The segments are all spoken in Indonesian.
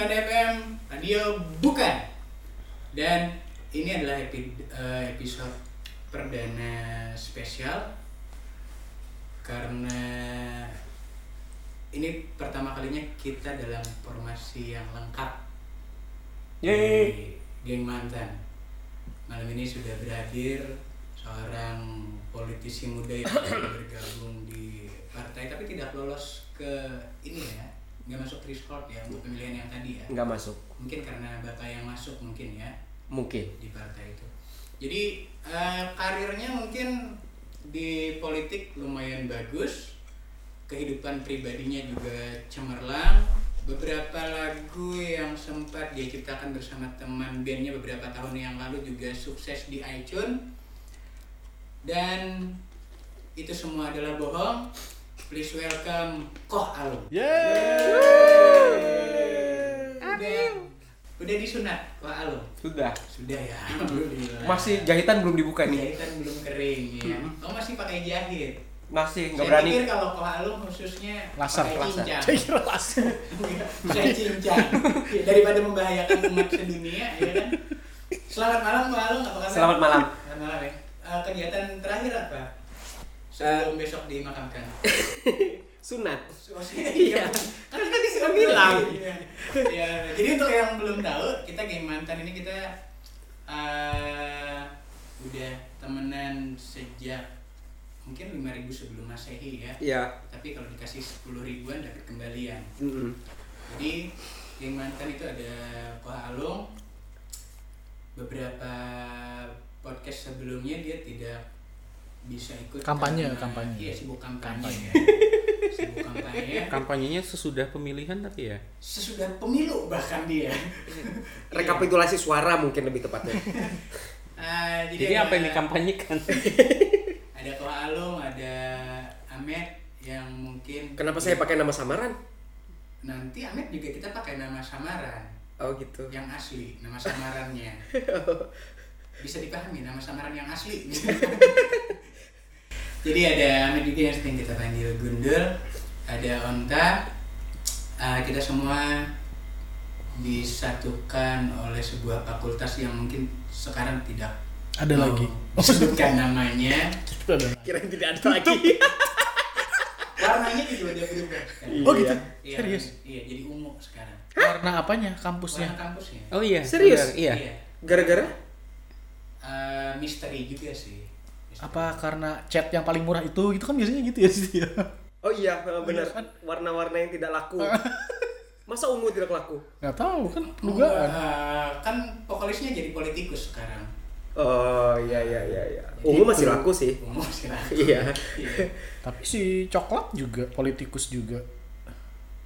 109 FM Radio Bukan. Dan ini adalah eh, episode perdana spesial. Karena ini pertama kalinya kita dalam formasi yang lengkap. Yeay. Geng Mantan. Malam ini sudah berhadir seorang politisi muda yang bergabung di partai tapi tidak lolos ke ini ya nggak masuk threshold ya untuk pemilihan yang tadi ya? Nggak masuk. Mungkin karena bapak yang masuk mungkin ya? Mungkin. Di partai itu. Jadi eh, karirnya mungkin di politik lumayan bagus. Kehidupan pribadinya juga cemerlang. Beberapa lagu yang sempat dia ciptakan bersama teman bandnya beberapa tahun yang lalu juga sukses di iTunes. Dan itu semua adalah bohong please welcome Koh Alum udah. Udah disunat Koh Alum sudah. Sudah ya alhamdulillah. Masih jahitan belum dibuka nih? Jahitan belum kering ya. Oh masih pakai jahit? Masih nggak saya berani. pikir kalau Koh Alum khususnya Laser, pakai laser. cincang. Saya kira laser. saya cincang. Ya, daripada membahayakan umat sedunia ya kan? Selamat malam Koh Alum apa kabar? Selamat malam. selamat malam ya. Eh, kegiatan terakhir apa sebelum besok dimakamkan sunat Oh, iya. Kan kita disuruh bilang. Iya. Ya, jadi untuk yang belum tahu, kita geng mantan ini kita eh, udah temenan sejak mungkin 5000 sebelum Masehi ya. iya Tapi kalau dikasih 10 ribuan dapat kembalian. Mm-mm. Jadi geng mantan itu ada Koh Alung. Beberapa podcast sebelumnya dia tidak bisa ikut Kampanye, karena- kampanye. Iya, sibuk kampanye. Kampanye. sibuk kampanye. Kampanyenya sesudah pemilihan tapi ya. sesudah pemilu bahkan dia. rekapitulasi suara mungkin lebih tepatnya Ah, Jadi ada- apa yang dikampanyekan? Ada Koh Alung, ada Amet yang mungkin kenapa saya pakai nama samaran nanti Amet juga kita pakai nama samaran oh gitu yang asli, nama samarannya. Bisa dipahami nama samaran yang asli. Jadi ada juga yang sering kita panggil Gundul, ada Onta. Ah, kita semua disatukan oleh sebuah fakultas yang mungkin sekarang tidak Ada mau lagi. disebutkan namanya Itu ada. kira tidak ada lagi warnanya juga udah berubah. Oh gitu. Iya, Serius. iya jadi ungu sekarang Warna apanya? warna Kampusnya. kampusnya Oh iya. Serius? benar, Iya. gara-gara Eh, misteri juga sih. Apa karena cat yang paling murah itu? Gitu kan biasanya gitu ya sih ya. oh iya benar kan? warna-warna yang tidak laku masa ungu tidak laku Nggak tahu kan dugaan. Eh, kan vokalisnya jadi politikus sekarang oh iya iya iya iya ungu masih Gitu. laku sih ungu sih lah. iya Iya. Tapi si coklat juga politikus juga.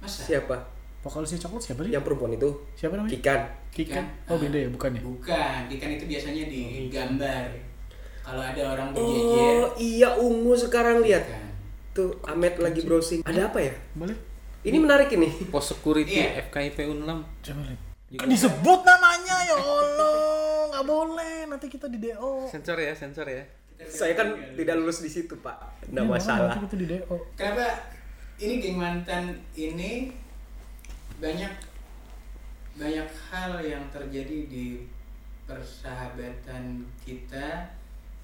masa siapa Vokalisnya coklat siapa sih? yang perempuan itu Siapa namanya? Kikan Kikan. Oh beda ya, bukan ya? bukan ikan itu biasanya digambar kalau ada orang berjejer oh iya ungu sekarang lihat kan. tuh Amet lagi browsing ada apa ya Boleh? ini menarik ini Pos security Iya. FKIP Unlam. Coba lihat. Kan disebut namanya ya Allah. Nggak boleh. Nanti kita di DO. Sensor ya, sensor ya. saya kan tidak lulus di situ pak Iya, nggak masalah Nanti kita di DO. Kenapa ini geng mantan ini banyak banyak hal yang terjadi di persahabatan kita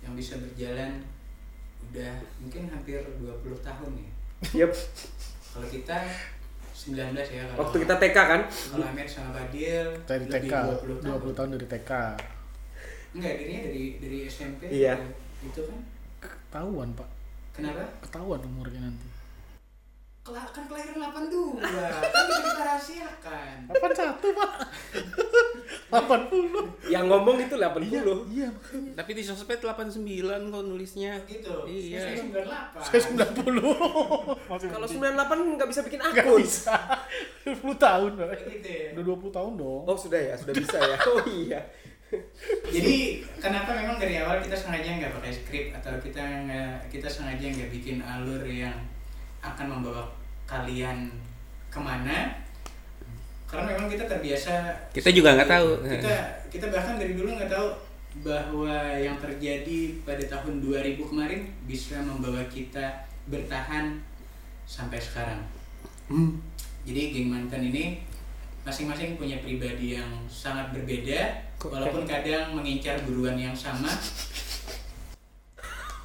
yang bisa berjalan udah mungkin hampir 20 tahun ya. Yep. Kalau kita 19 ya kalau waktu kita TK kan kalau Ahmed sama Fadil Dari lebih TK. 20 tahun. 20 tahun dari TK. Enggak, dirinya dari dari SMP. Iya. Itu kan. Ketahuan, Pak. Kenapa? Ketahuan umurnya nanti. Kela- kan kelahiran 82. kan bisa kita rahasiakan. 81, Pak. 80. yang ngomong itu 80 Iya, iya makanya. Tapi di sosmed 89 kok nulisnya. gitu Iya. saya 98 Saya 90. Masih kalau mending. 98 nggak bisa bikin Nggak akun bisa. 20 tahun, Pak. gitu ya. Udah 20 tahun dong. oh sudah ya sudah bisa ya oh iya jadi kenapa memang dari awal kita sengaja nggak pakai skrip atau kita nggak kita sengaja nggak bikin alur yang akan membawa kalian ke mana karena memang kita terbiasa Kita juga nggak tahu. kita kita bahkan dari dulu nggak tahu bahwa yang terjadi pada tahun 2000 kemarin bisa membawa kita bertahan sampai sekarang. Jadi geng mantan ini masing-masing punya pribadi yang sangat berbeda walaupun kadang mengincar buruan yang sama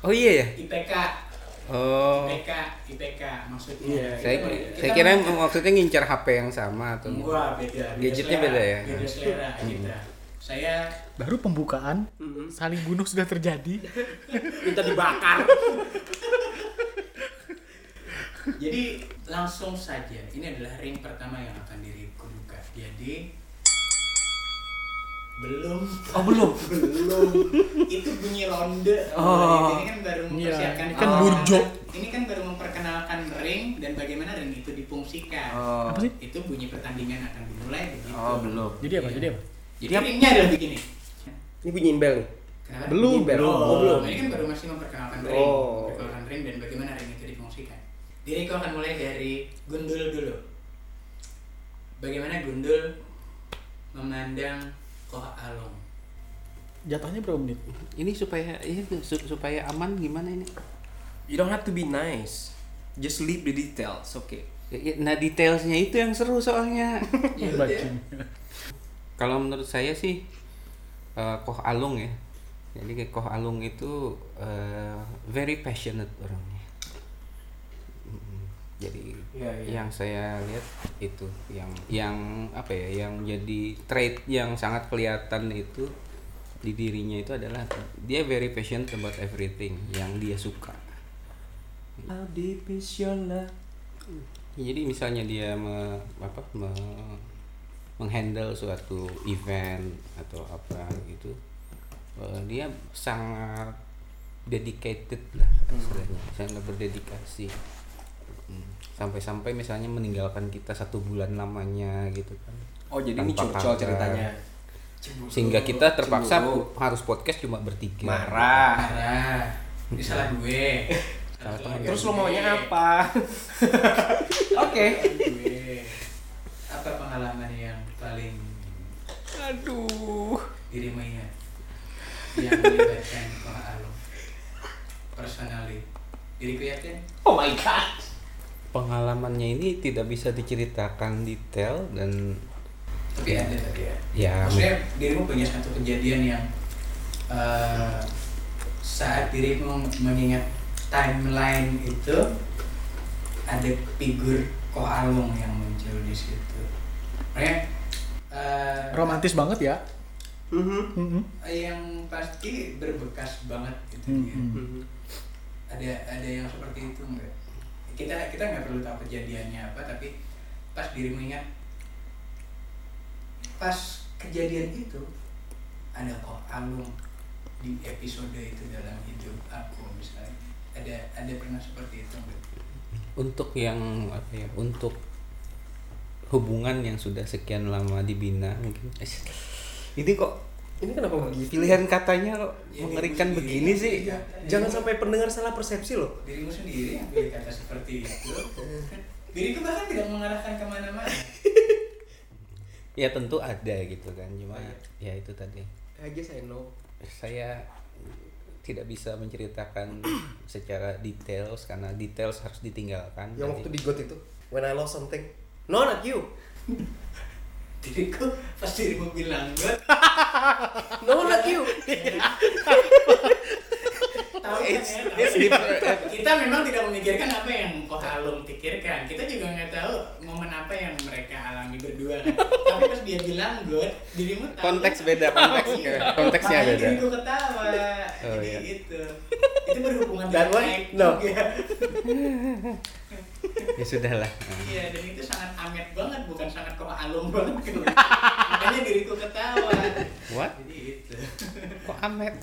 Oh iya ya. IPK Oh. IPK IPK maksudnya Iya, Saya Kita- saya kita kira mengincar- maksudnya ngincar HP yang sama atau Wah beda, beda Gadgetnya beda ya? beda selera kita saya Baru pembukaan, Mhm. saling bunuh sudah terjadi. Minta dibakar. jadi langsung saja ini adalah ring pertama yang akan dirikudukan jadi belum Oh belum. belum itu bunyi ronde Oh. ini kan baru Iya, mempersiapkan ini kan Oh. burjo. ini kan baru memperkenalkan ring dan bagaimana ring itu difungsikan Oh. Apa sih? itu bunyi pertandingan akan dimulai begitu Oh belum. Jadi apa? Jadi apa? jadi Jadi apa? ringnya adalah begini Ini bunyiin bel nih. Kenapa? Belum, bel. belum. Oh belum. Ini kan baru masih memperkenalkan ring, Oh. memperkenalkan ring dan bagaimana ring itu difungsikan. Diriku akan mulai dari gundul dulu. Bagaimana gundul memandang Koh Along? Jatuhnya berapa menit? Ini supaya ini su- supaya aman gimana ini? You don't have to be nice. Just leave the details, okay? Ya, ya, Nah detailsnya itu yang seru soalnya. Ya udah. Bajing. Kalau menurut saya sih eh, Koh Alung ya. Jadi kayak Koh Alung itu eh, very passionate orangnya. Jadi Iya, iya. yang saya lihat itu yang yang apa ya yang jadi trait yang sangat kelihatan itu di dirinya itu adalah dia very passionate about everything yang dia suka. How deep is your love? Jadi misalnya dia me, apa me- menghandle suatu event atau apa gitu, eh, dia sangat dedicated lah istilahnya, sangat berdedikasi. Hmm. Sampai-sampai misalnya meninggalkan kita satu bulan lamanya gitu kan. Oh jadi ini Tanpa curcol kabar. ceritanya. Sehingga kita terpaksa Cemburu. harus podcast cuma bertiga. Marah. Marah. Ini salah gue. Salah teman. Terus lo maunya apa? Oke. Apa pengalaman yang paling Aduh. dirimu ingat yang melibatkan Koh Along? Personally, diriku yakin Oh my god. Pengalamannya ini tidak bisa diceritakan detail dan tapi ada tapi ya. ya Maksudnya dirimu punya satu kejadian yang eh, saat dirimu mengingat timeline itu ada figur Ko Alung yang muncul di situ. Makanya eh, Romantis banget ya. Mhm. yang pasti berbekas banget gitu Hmm, dia. hmm. Ada ada yang seperti itu enggak? Kita kita nggak perlu tahu kejadiannya apa tapi pas dirimu ingat pas kejadian itu ada kok alung di episode itu dalam hidup aku misalnya. Ada ada pernah seperti itu untuk yang apa ya untuk hubungan yang sudah sekian lama dibina mungkin. Ini kok Ini kenapa begitu? pilihan katanya kok Ya, mengerikan begini sendiri sih kata- Jangan dirimu- sampai pendengar salah persepsi loh. dirimu sendiri yang pilih kata seperti itu diriku bahkan tidak mengarahkan ke mana-mana ya tentu ada gitu kan cuma Oh, ya itu tadi I guess I know. saya tidak bisa menceritakan secara details karena details harus ditinggalkan Yang waktu di got itu, when I lost something. No, not you. diriku pas dirimu bilang gue No, not you. tahu kan It's- ya it's tahu. different. kita memang tidak memikirkan apa yang Koh Alung pikirkan kita juga nggak tahu momen apa yang mereka alami berdua kan tapi pas dia bilang good dirimu tahu Konteks beda, konteksnya. Iya. Konteksnya beda. diriku ketawa Oh, jadi iya. itu itu berhubungan dengan one? No. ya sudah lah. Iya dan itu sangat amet banget bukan sangat Koh Alung banget. Kan makanya diriku ketawa. What? Jadi itu. Kok amet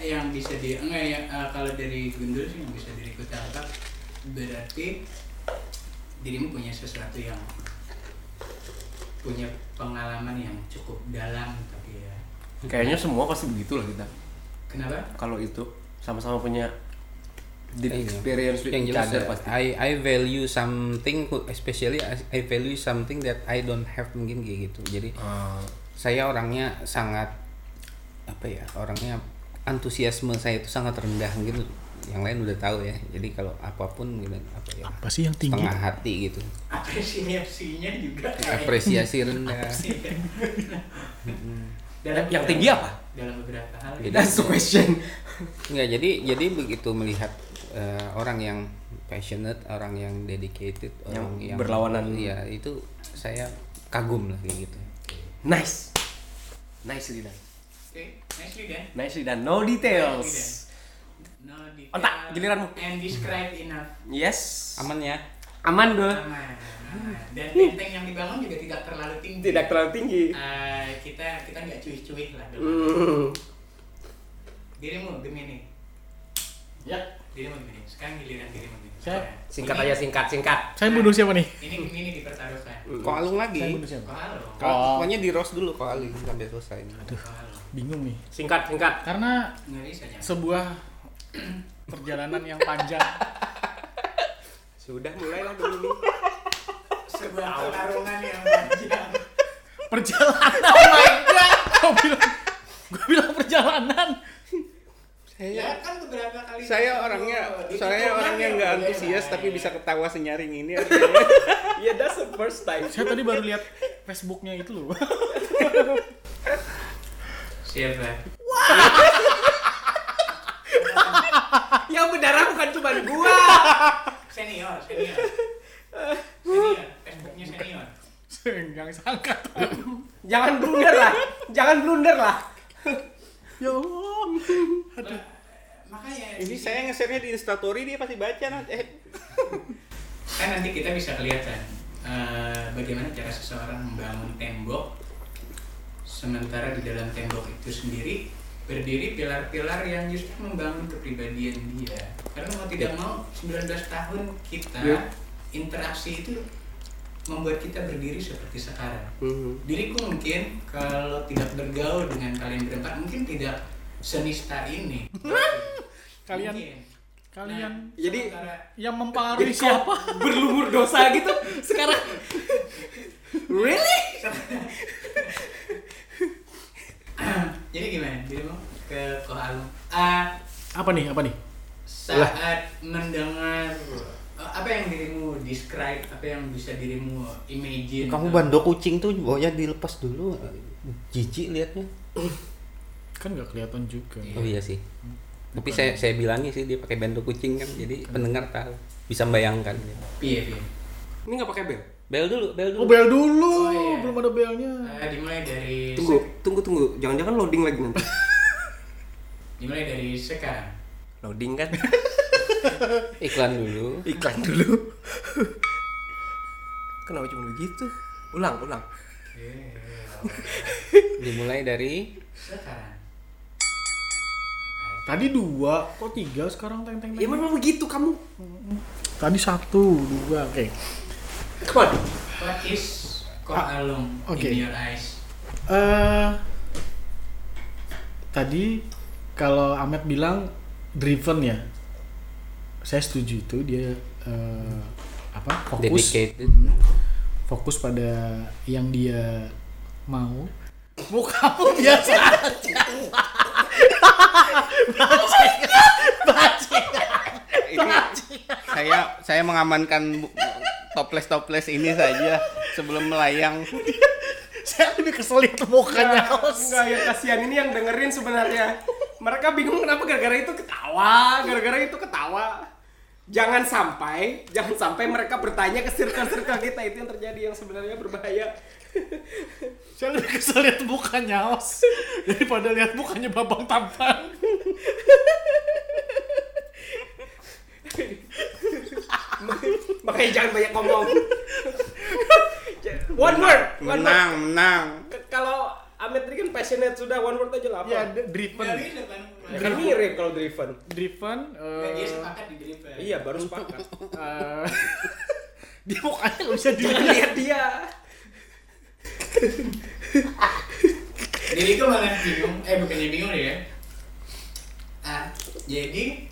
yang bisa di enggak ya eh, kalau dari Gundul sih yang bisa diriku tangkap berarti dirimu punya sesuatu yang punya pengalaman yang cukup dalam tapi ya. Kayaknya semua pasti begitu lah kita. kenapa? Kalau itu sama-sama punya deep Iya. experience with yang each jelas other ya, pasti. I I value something especially I I value something that I don't have mungkin kayak gitu jadi Ah, saya orangnya sangat apa ya orangnya antusiasme saya itu sangat rendah gitu yang lain udah tahu ya jadi kalau apa pun gitu apa ya Apa sih yang tinggi? setengah hati gitu apresiasinya juga kayak- apresiasi rendah Apresiasi. dalam Yang tinggi apa? dalam beberapa hal. That's the question. Enggak, jadi jadi begitu melihat eh, orang yang passionate, orang yang dedicated, Yang orang yang berlawanan. Iya, itu saya kagum lah kayak gitu. Nice. Nicely done. oke nicely done Nicely done. No details. no detail Ontak, giliranmu. and describe enough Yes. Aman ya? Aman bro. aman aman dan benteng yang dibangun juga tidak terlalu tinggi Tidak terlalu tinggi. Eh, kita kita nggak cuy-cuy lah Hmm. dirimu Gemini Ya. Dirimu Gemini sekarang giliran dirimu Gemini Saya- Singkat ini- aja singkat singkat. Saya bunuh siapa nih? ini Gemini dipertaruhkan Kok alung Saya lagi? bunuh siapa? halo Oh. Pokoknya di roast dulu kok alung sampai selesai. Oh, halo Bingung nih. Singkat singkat. Karena sebuah perjalanan yang panjang. Sudah mulai lah dulu nih. sebuah pertarungan yang panjang Perjalanan. Oh my god. Kau bilang gue bilang perjalanan. Ya kan beberapa kali Saya orangnya saya orangnya ya nggak antusias lah, tapi ya. bisa ketawa senyaring ini. Iya, that's the first time. Saya tadi baru lihat Facebooknya itu loh. siapa Yang berdarah bukan cuma gua. senior senior senior Facebooknya senior Senggang sangka. Jangan blunder lah. Jangan blunder lah. Ya Allah. Lah, makanya Ini saya nge-share-nya di Instastory dia pasti baca nanti. Eh, kan nanti kita bisa kelihatan eh, bagaimana cara seseorang membangun tembok. Sementara di dalam tembok itu sendiri berdiri pilar-pilar yang justru membangun kepribadian dia. Karena mau tidak mau 19 tahun kita Ya. interaksi itu membuat kita berdiri seperti sekarang. Hmm. diriku mungkin kalau tidak bergaul dengan kalian berempat mungkin tidak senista ini Kalian- Mungkin. kalian Nah, Jadi- yang mempengaruhi Jadi siapa? berlumur dosa gitu sekarang? Really? Jadi gimana? Dirimu ke Kohalum. Ah, Apa nih? Apa nih? saat mendengar eh, apa yang dirimu describe, apa yang bisa dirimu imagine? Kamu bandok kucing tuh bawanya dilepas dulu. Jijik liatnya. Kan nggak kelihatan juga. Oh iya sih. Tapi saya saya bilangnya sih dia pakai bandok kucing kan, jadi pendengar tahu, bisa membayangkan. Piye, piye. Ini nggak pakai bel. Bel dulu, bel dulu. Oh bel dulu, Oh, iya. belum ada belnya. Eh, dimulai dari Tunggu, tunggu, tunggu. Jangan-jangan loading lagi nanti. dimulai dari sekarang. Loading kan? Iklan dulu. Iklan dulu. Kenapa cuma begitu? Ulang, ulang. Eh, Dimulai dari sekarang. Tadi dua, kok tiga sekarang teng teng Ya teng. memang begitu kamu. Tadi satu, dua, oke. Come on. What is Kohalum oke. in your eyes? Eh, tadi kalau Ahmed bilang driven ya, saya setuju itu dia eh, apa fokus dedicated. fokus pada yang dia mau. Mukamu biasa aja. Ini saya saya mengamankan bu- toples-toples ini saja sebelum melayang. saya lebih kesel itu mukanya. Enggak, yang kasihan ini yang dengerin sebenarnya. Mereka bingung kenapa gara-gara itu ketawa, gara-gara itu ketawa. Jangan sampai, jangan sampai mereka bertanya ke circle-circle kita itu yang terjadi yang sebenarnya berbahaya. Saya lebih kesel lihat mukanya os daripada lihat mukanya babang tampan. Makanya jangan banyak ngomong. one word, one word. Menang, menang. Kalau Ahmed tadi kan passionate sudah one word aja lah apa? Ya driven, Nggak bisa kan? Ya kan mirip kalau driven. driven. Nggak, dia eh, sepakat di driven. Iya, baru sepakat. eh, di mukanya nggak bisa dilihat. lihat dia. Diriku malah bingung, eh bukannya bingung ya. Ah, jadi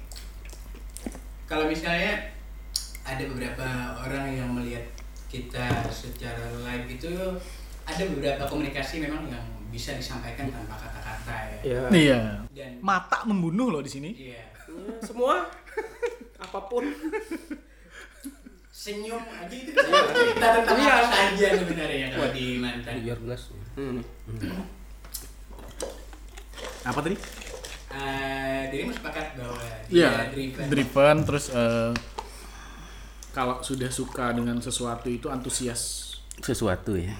kalau misalnya ada beberapa orang yang melihat kita secara live itu ada beberapa komunikasi memang yang bisa disampaikan tanpa kata-kata ya. Iya. Iya. Dan Mata membunuh loh di sini. iya, Ya, semua apa pun senyum aja itu bisa cerita tentang Iya. apa saja sebenarnya kalau di mantan. Your glass. Apa tadi? Eh, dirimu sepakat bahwa Iya, dia driven. driven terus eh, kalau sudah suka dengan sesuatu itu antusias. Sesuatu ya.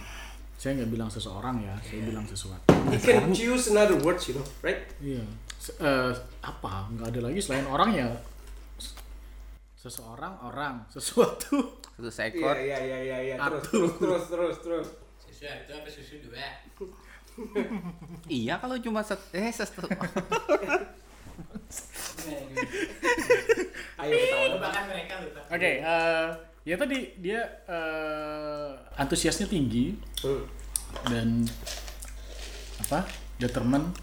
Saya nggak bilang seseorang ya, saya bilang sesuatu. you can choose another words you know right Iya. Se- eh, apa? Nggak ada lagi selain orang ya. Seseorang, orang, sesuatu. Satu seekor. iya iya iya iya terus Aduh. terus terus terus terus Susu itu apa susu dua? Iya kalau cuma set eh satu. ayo ketawa Bahkan mereka lupa. Oke, eh, ya tadi dia eh, antusiasnya tinggi Hmm. dan apa? Determined.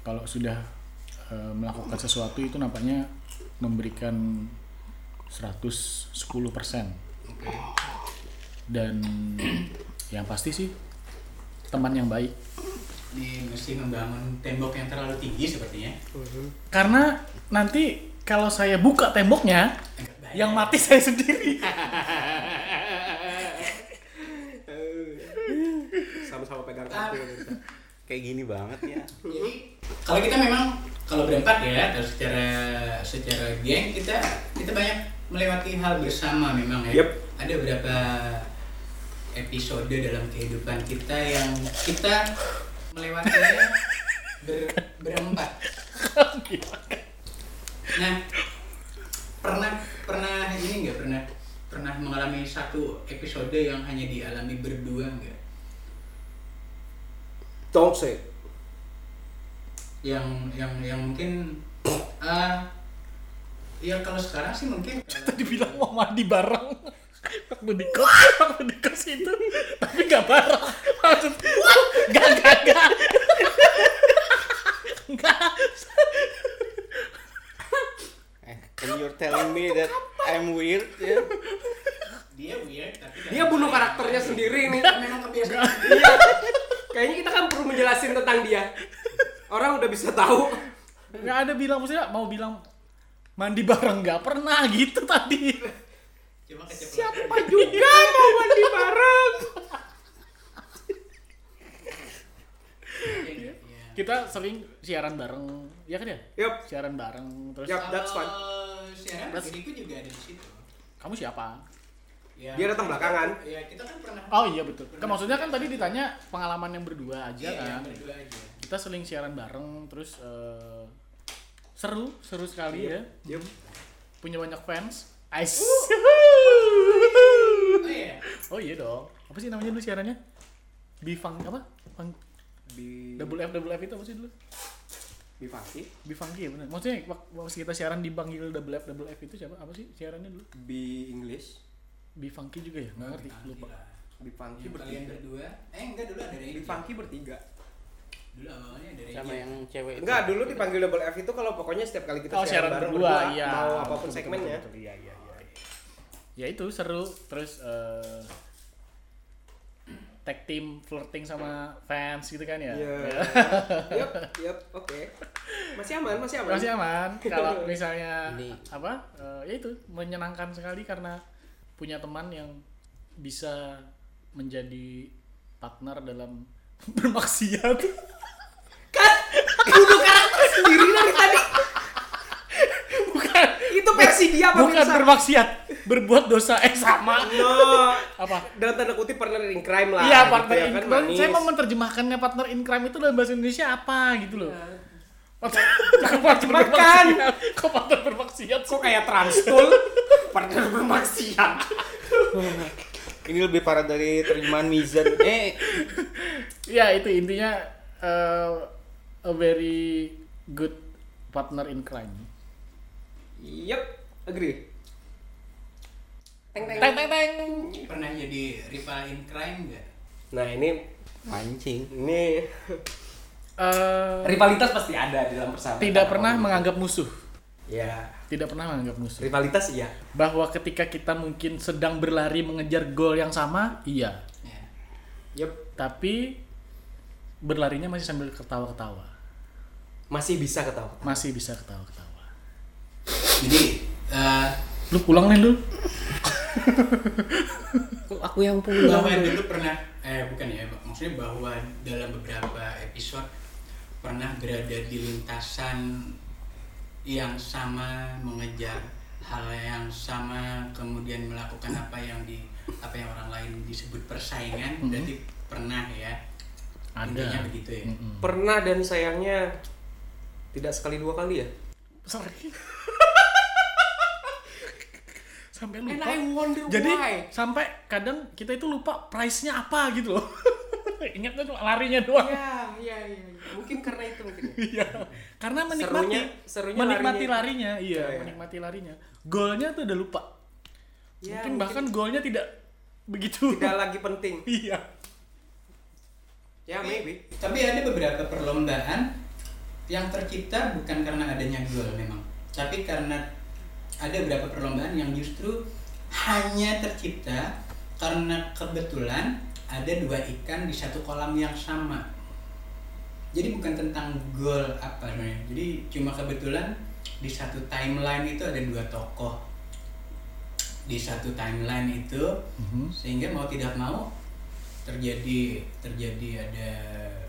Kalau sudah eh, melakukan sesuatu itu nampaknya memberikan 110% Oke. dan yang pasti sih teman yang baik. Ini mesti membangun tembok yang terlalu tinggi sepertinya. Karena nanti kalau saya buka temboknya, yang mati saya sendiri. sama-sama pegang kartu. Kayak gini banget ya. Jadi kalau kita memang kalau berempat ya, atau secara secara geng kita kita banyak melewati hal bersama memang ya. Yep. Ada beberapa episode dalam kehidupan kita yang kita melewatinya ber, berempat. Nah, pernah pernah ini nggak pernah pernah mengalami satu episode yang hanya dialami berdua nggak? Don't say it. yang yang yang mungkin ah ya kalau sekarang sih mungkin Tadi bilang mau mandi bareng kos, waktu di kos itu, tapi nggak bareng. Maksud, nggak nggak nggak. Nggak. Eh, And you're telling me that I'm weird ya? dia weird tapi dia bunuh karakternya sendiri nih memang kebiasaan iya kayaknya kita kan perlu menjelasin tentang dia orang udah bisa tahu Nggak ada bilang maksudnya mau bilang mandi bareng nggak pernah gitu tadi. siapa juga mau mandi bareng Iya, iya. Kita sering siaran bareng, ya kan ya? Yup. Siaran bareng terus. Yup. That's fun. Kalau siaran That's- diriku juga ada di situ Kamu siapa? ya, Dia datang belakangan. ya kita kan pernah Oh iya betul. Kan maksudnya kan tadi ditanya pengalaman yang berdua aja iya, kan. yang berdua aja Kita sering siaran bareng terus eh, seru, seru sekali ya. Yup. Punya banyak fans. Ice. oh iya oh iya dong. Apa sih namanya dulu siarannya? Bifang apa? Fang, Bi double F double F itu apa sih dulu? Bifanti, Bifunky ya benar. Maksudnya wak- waktu kita siaran dipanggil double F double F itu siapa? Apa sih siarannya dulu? Bi English, Bifunky juga ya? Nggak ngerti, lupa. Kalian bertiga. eh enggak dulu ada Bifanti bertiga. Dulu Regi Sama yang cewek itu. Enggak, dulu dipanggil double F itu kalau pokoknya setiap kali kita Oh siaran bareng berdua, iya. mau apa pun Betul, segmennya. betul, betul. Iya, iya, iya. Ya itu seru. Terus eh tag team flirting sama fans gitu kan ya? Iya. Ya. Yup, yup, oke. Masih aman, masih aman. Masih aman. Kalau misalnya Ini- apa? eh, ya itu menyenangkan sekali karena punya teman yang bisa menjadi partner dalam bermaksiat. Bunuh karakter sendiri dari tadi. bukan Versi dia bukan pemirsa. bermaksiat, berbuat dosa eh sama. No. Apa? Dalam tanda kutip partner in crime lah. Iya gitu partner ya in kan, crime. Saya mau menerjemahkannya partner in crime itu dalam bahasa Indonesia apa gitu loh. Partner, Kok partner Makan. bermaksiat. Kok partner bermaksiat? Kok kayak transtool partner bermaksiat. Ini lebih parah dari terjemahan Mizan. Eh, Ya itu intinya eh, a very good partner in crime. Yup, agree. Teng teng. Teng teng teng. pernah jadi rival in crime nggak Nah, ini mancing. ini Eh, rivalitas pasti ada di dalam persahabatan. tidak pernah menganggap musuh. Ya, Tidak pernah menganggap musuh. rivalitas iya. Bahwa ketika kita mungkin sedang berlari mengejar gol yang sama, iya. ya Yup, tapi berlarinya masih sambil ketawa-ketawa masih bisa ketawa. masih bisa ketawa-ketawa Jadi eh, lu pulang nih lu Kok aku yang pulang? bahwa dulu pernah eh bukan ya maksudnya bahwa dalam beberapa episode pernah berada di lintasan yang sama mengejar hal yang sama kemudian melakukan apa yang di apa yang orang lain disebut persaingan Mhm. berarti pernah ya ada intinya begitu ya Mm-mm. Pernah dan sayangnya tidak sekali dua kali ya. sorry sampai And lupa I wonder jadi why. sampai kadang kita itu lupa price-nya apa gitu loh ingatnya cuma larinya doang Iya, iya, iya. Mungkin karena itu mungkin. ya. Iya, karena menikmati Serunya- serunya menikmati larinya larinya, iya, Iya, iya. menikmati larinya. Golnya tuh udah lupa. Ya, mungkin bahkan golnya tidak begitu. tidak lagi penting. iya. Ya, maybe. tapi ada beberapa perlombaan yang tercipta bukan karena adanya gol memang tapi karena ada beberapa perlombaan yang justru hanya tercipta karena kebetulan ada dua ikan di satu kolam yang sama. Jadi bukan tentang gol apa sebenarnya jadi cuma kebetulan di satu timeline itu ada dua tokoh. Di satu timeline itu Mhm. sehingga mau tidak mau terjadi terjadi ada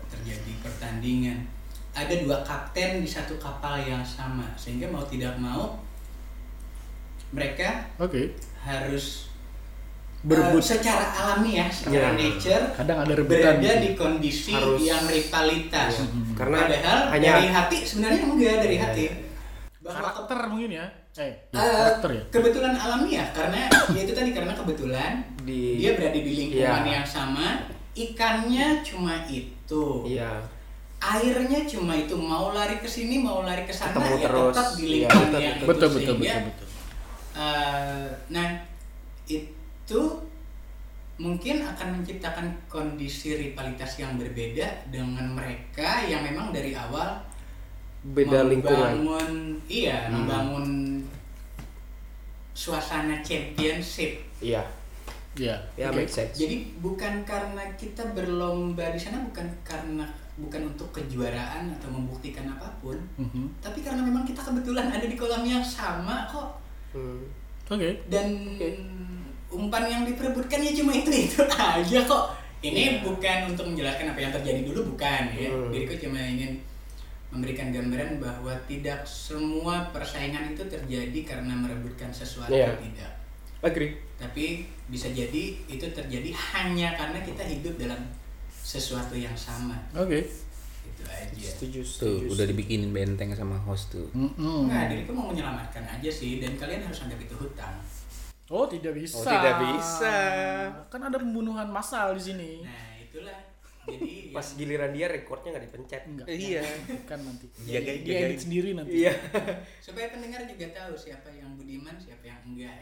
terjadi pertandingan. Ada dua kapten di satu kapal yang sama sehingga mau tidak mau mereka Oke. harus Berebut. eh, secara alami ya secara Ya. nature Kadang ada rebutan. berada gitu. di kondisi Harus- yang rivalitas Iya. Karena padahal hanya dari hati sebenarnya enggak dari Iya, hati iya. Bahwa karakter mungkin ya. Eh, ya, Eh, karakter ya. kebetulan alamiah karena ya itu tadi karena kebetulan di dia berada di lingkungan Iya. yang sama ikannya cuma itu Iya. airnya cuma itu mau lari ke sini mau lari ke sana ya terus. tetap di Iya, lingkungan betul, yang itu Betul betul sehingga betul betul. Eh, nah itu mungkin akan menciptakan kondisi rivalitas yang berbeda dengan mereka yang memang dari awal beda lingkungan. membangun iya Hmm. membangun suasana championship Iya. Iya. Ya, make sense. jadi bukan karena kita berlomba di sana bukan karena bukan untuk kejuaraan atau membuktikan apa pun Mhm. tapi karena memang kita kebetulan ada di kolam yang sama kok Hmm. Oke. dan umpan yang diperebutkan ya cuma itu itu aja kok ini Iya. bukan untuk menjelaskan apa yang terjadi dulu bukan ya Hmm. diriku cuma ingin memberikan gambaran bahwa tidak semua persaingan itu terjadi karena merebutkan sesuatu Iya. tidak Agree. tapi bisa jadi itu terjadi hanya karena kita hidup dalam sesuatu yang sama Oke. itu aja Setuju, Tuh, setuju. udah dibikinin benteng sama host tuh. Mm-mm. Nah, diriku mau menyelamatkan aja sih dan kalian harus anggap itu hutang. Oh tidak bisa. Oh, tidak bisa. Kan ada pembunuhan massal di sini. Nah, itulah. Jadi Pas yang- giliran dia rekornya nggak dipencet. Enggak. Iya. Kan nanti. Jaga- Dia jagain. edit sendiri nanti. Iya. supaya pendengar juga tahu siapa yang budiman, siapa yang enggak.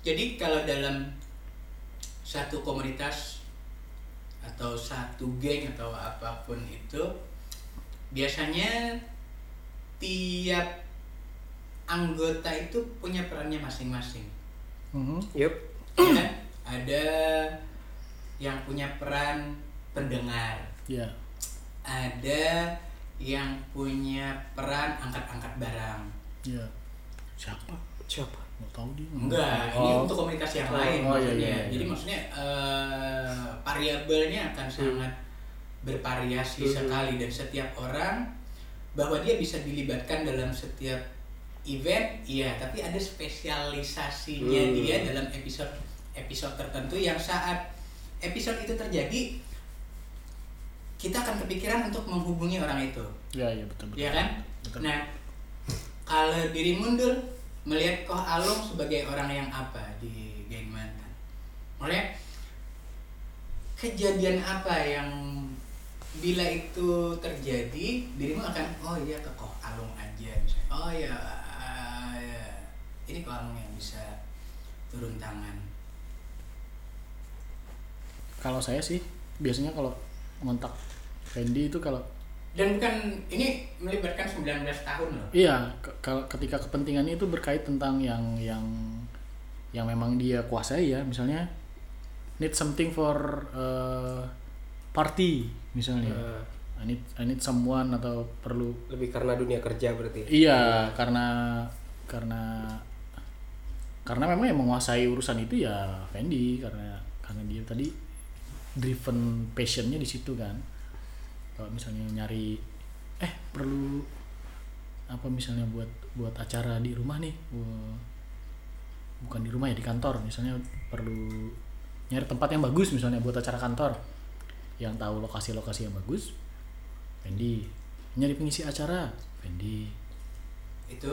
Jadi kalau dalam satu komunitas atau satu geng atau apa pun itu biasanya tiap anggota itu punya perannya masing-masing. Mhm. Yup. Ya? Ada yang punya peran pendengar, Iya. ada yang punya peran angkat-angkat barang. Iya. Siapa? Siapa? Nggak tahu dia. Enggak, ini Oh. untuk komunikasi yang Oh, lain oh, iya, maksudnya. iya, iya. Jadi maksudnya eh, variabelnya akan sangat bervariasi Hmm. sekali dan setiap orang bahwa dia bisa dilibatkan dalam setiap event, iya, tapi ada spesialisasinya Hmm. dia dalam episode episode tertentu yang saat episode itu terjadi kita akan kepikiran untuk menghubungi orang itu. Iya iya betul betul. Iya kan? Betul. Nah, kalau diri mundur melihat Koh Alung sebagai orang yang apa di geng mantan? Oleh kejadian apa yang bila itu terjadi dirimu akan oh iya ke Koh Alung aja misalnya. Oh iya, ah, ya. ini Koh Alung yang bisa turun tangan. Kalau saya sih biasanya kalau ngontak Randy itu kalau Dan bukan ini melibatkan 19 tahun loh. iya ke- kalau ketika kepentingannya itu berkait tentang yang yang yang memang dia kuasai ya misalnya need something for uh, party misalnya Eh. I need I need someone atau perlu Lebih karena dunia kerja berarti. iya karena karena karena memang yang menguasai urusan itu ya Fendi karena karena dia tadi driven passionnya di situ kan kalau misalnya nyari eh perlu apa misalnya buat buat acara di rumah nih bu- bukan di rumah ya di kantor. Misalnya perlu nyari tempat yang bagus misalnya buat acara kantor. Yang tahu lokasi-lokasi yang bagus Fendi. Nyari pengisi acara Fendi. Itu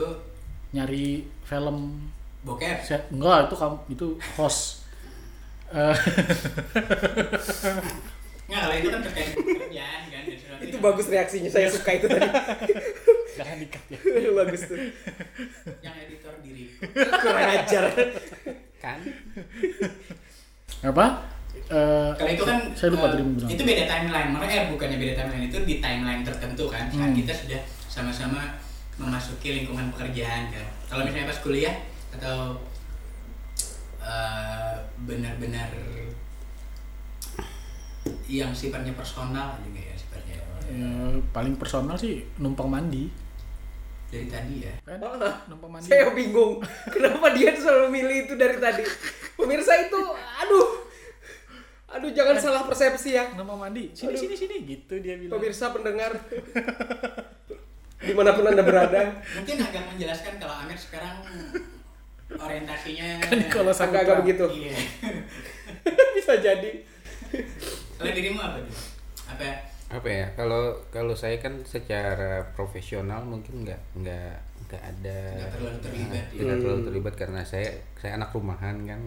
nyari film. Bokep. se- enggak itu kamu itu host. Eh, Nggak, kalau itu kan terkait pekerjaan kan. Itu bagus reaksinya, saya suka itu tadi. jangan dikat ya bagus tuh. Yang editor diri. Kurang ajar. kan apa Eh, Kalau itu kan saya lupa eh, tadi bilang itu beda timeline. Makanya eh, bukannya beda timeline itu di timeline tertentu kan. Saat Hmm. kita sudah sama-sama memasuki lingkungan pekerjaan kan. Kalau misalnya pas kuliah atau eh, benar-benar yang sifatnya personal juga ya sifatnya ya, paling personal sih numpang mandi dari tadi ya. kan numpang mandi Saya bingung. Kenapa dia selalu milih itu dari tadi? Pemirsa itu, aduh. Aduh, jangan salah persepsi ya. numpang mandi sini Aduh. sini sini gitu dia bilang Pemirsa pendengar. Di mana pun Anda berada. Mungkin agak menjelaskan kalau Amir sekarang orientasinya kan kalau Agak-agak begitu. Iya. Bisa jadi. Kalau dirimu apa tuh? Apa apa ya kalau kalau saya kan secara profesional mungkin nggak nggak nggak ada Nggak terlalu terlibat, Nah, ya. tidak terlalu Hmm. terlibat karena saya saya anak rumahan kan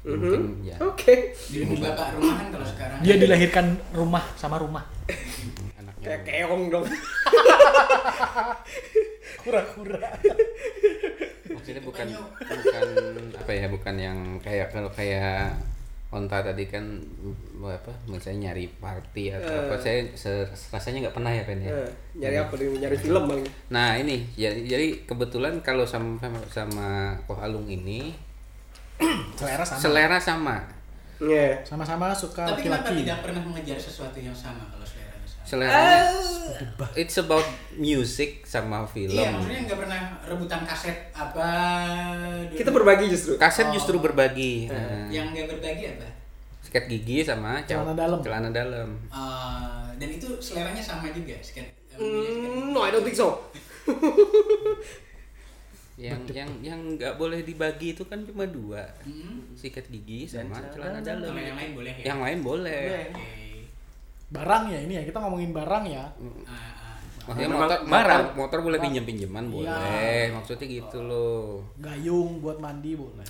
Mhm. mungkin ya Oke. dirimu bapak rumahan kalau sekarang? dia dilahirkan rumah sama rumah anaknya Kayak keong dong. kura-kura maksudnya bukan bukan apa ya bukan yang kayak kalau kayak onta tadi kan apa misalnya nyari party atau Eh. apa saya se- rasanya nggak pernah ya Pen ya Eh, nyari apa nih? Nyari film bang. nah ini jadi, jadi kebetulan kalau sama sama Koh Alung ini selera sama selera sama Iya. sama-sama suka Tapi kenapa laki-laki tidak pernah mengejar sesuatu yang sama kalau seleranya sama? seleranya it's about music sama film Iya, maksudnya nggak pernah rebutan kaset apa? dulu. Kita berbagi justru. kaset Oh. justru berbagi Nah, Yang nggak berbagi apa? sikat gigi sama Celana dalam. celana dalam Eh, dan itu seleranya sama juga, sikat. eh, sikat Hmm, no, I don't think so. yang yang yang nggak boleh dibagi itu kan cuma dua Hmm. sikat gigi sama celana celana dalam. yang lain boleh ya? yang lain boleh Oke. Barang ya ini ya kita ngomongin barang ya. Ah, ah. maksudnya Memang motor motor- barang. motor boleh Bar- pinjam pinjaman Iya. boleh. Maksudnya gitu loh. Gayung buat mandi boleh.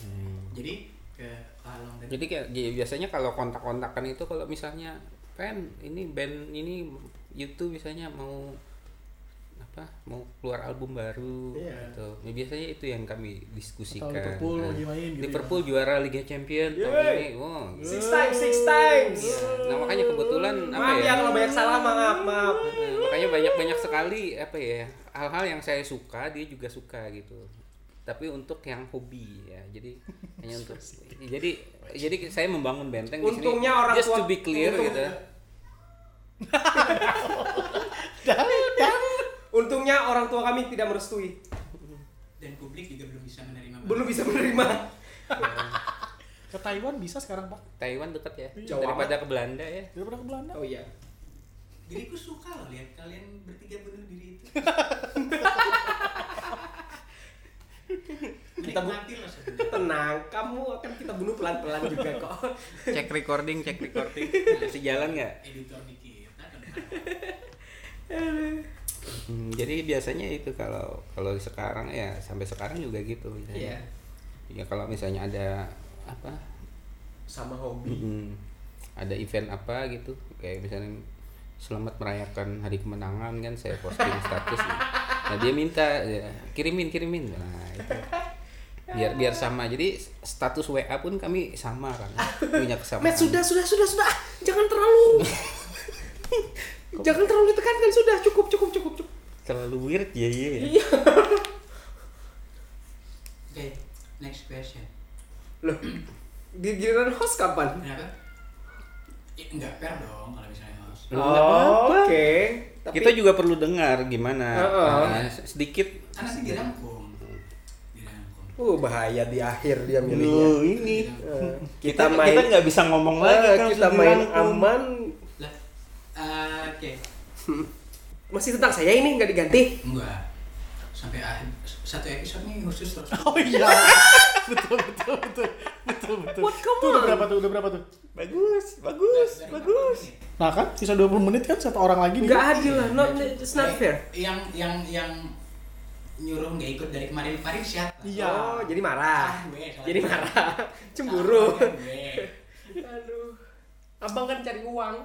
Jadi ke kalong dan jadi kayak ya, biasanya kalau kontak-kontakan itu kalau misalnya pen ini band ini YouTube misalnya mau apa mau keluar album baru Iya. gitu. Ya, biasanya itu yang kami diskusikan. Atau Liverpool Nah, lagi main gitu Liverpool juara Liga Champion tahun Yeay. ini. Wow. Six times, six times. Nah, makanya kebetulan apa Maaf ya? ya kalau banyak salah, maaf, maaf. Nah, makanya banyak-banyak sekali apa ya hal-hal yang saya suka dia juga suka gitu tapi untuk yang hobi ya jadi hanya untuk jadi jadi saya membangun benteng di sini Untungnya orang just tua- to be clear untung- gitu Untungnya orang tua kami tidak merestui. dan publik juga belum bisa menerima. Belum bisa menerima. ke Taiwan bisa sekarang pak Taiwan dekat ya Jauh daripada ke Belanda ya daripada ke Belanda Oh iya. Diriku suka loh lihat kalian bertiga bunuh diri itu. Kita bu-. Tenang, kamu akan kita bunuh pelan-pelan juga kok. cek recording cek recording masih jalan nggak Editor di kita kan. Hmm, jadi biasanya itu kalau kalau sekarang ya sampai sekarang juga gitu Iya. ya kalau misalnya ada apa Sama hobi. Mm-mm. ada event apa gitu kayak misalnya selamat merayakan hari kemenangan kan saya posting status gitu. nah dia minta ya, kirimin kirimin nah itu biar biar sama jadi status WA pun kami sama kan punya kesamaan Matt sudah, sudah, sudah, sudah. Jangan terlalu. Jangan terlalu ditekankan sudah. Cukup, cukup. Terlalu weird ya iya ya. Iya. Oke, next question. Loh, Giliran host kapan? Kenapa? Ya, enggak fair dong kalau misalnya host. Oh, Oke. Tapi Kita juga perlu dengar gimana Heeh. uh, sedikit Kan nanti dirangkum. Uh bahaya di akhir dia milihnya. Loh, ini Eh, kita kita main kita nggak bisa ngomong lagi eh, kan kita main dirangkum. aman. Eh, oke. Masih tentang saya ini nggak diganti. Enggak. Sampai akhir satu episode nih khusus terus. Oh iya. betul betul betul betul betul. What, come Tuh udah berapa tuh? Udah berapa tuh? bagus bagus Dari bagus 40 menit. Nah kan sisa 20 menit kan satu orang lagi nih. Nggak adil lah. Not, it's not fair. Yang yang yang nyuruh nggak ikut dari kemarin-kemarin siapa? Iya. Oh, jadi marah. Salah gue, Jadi marah. Cemburu. Gue. Aduh. Abang kan cari uang.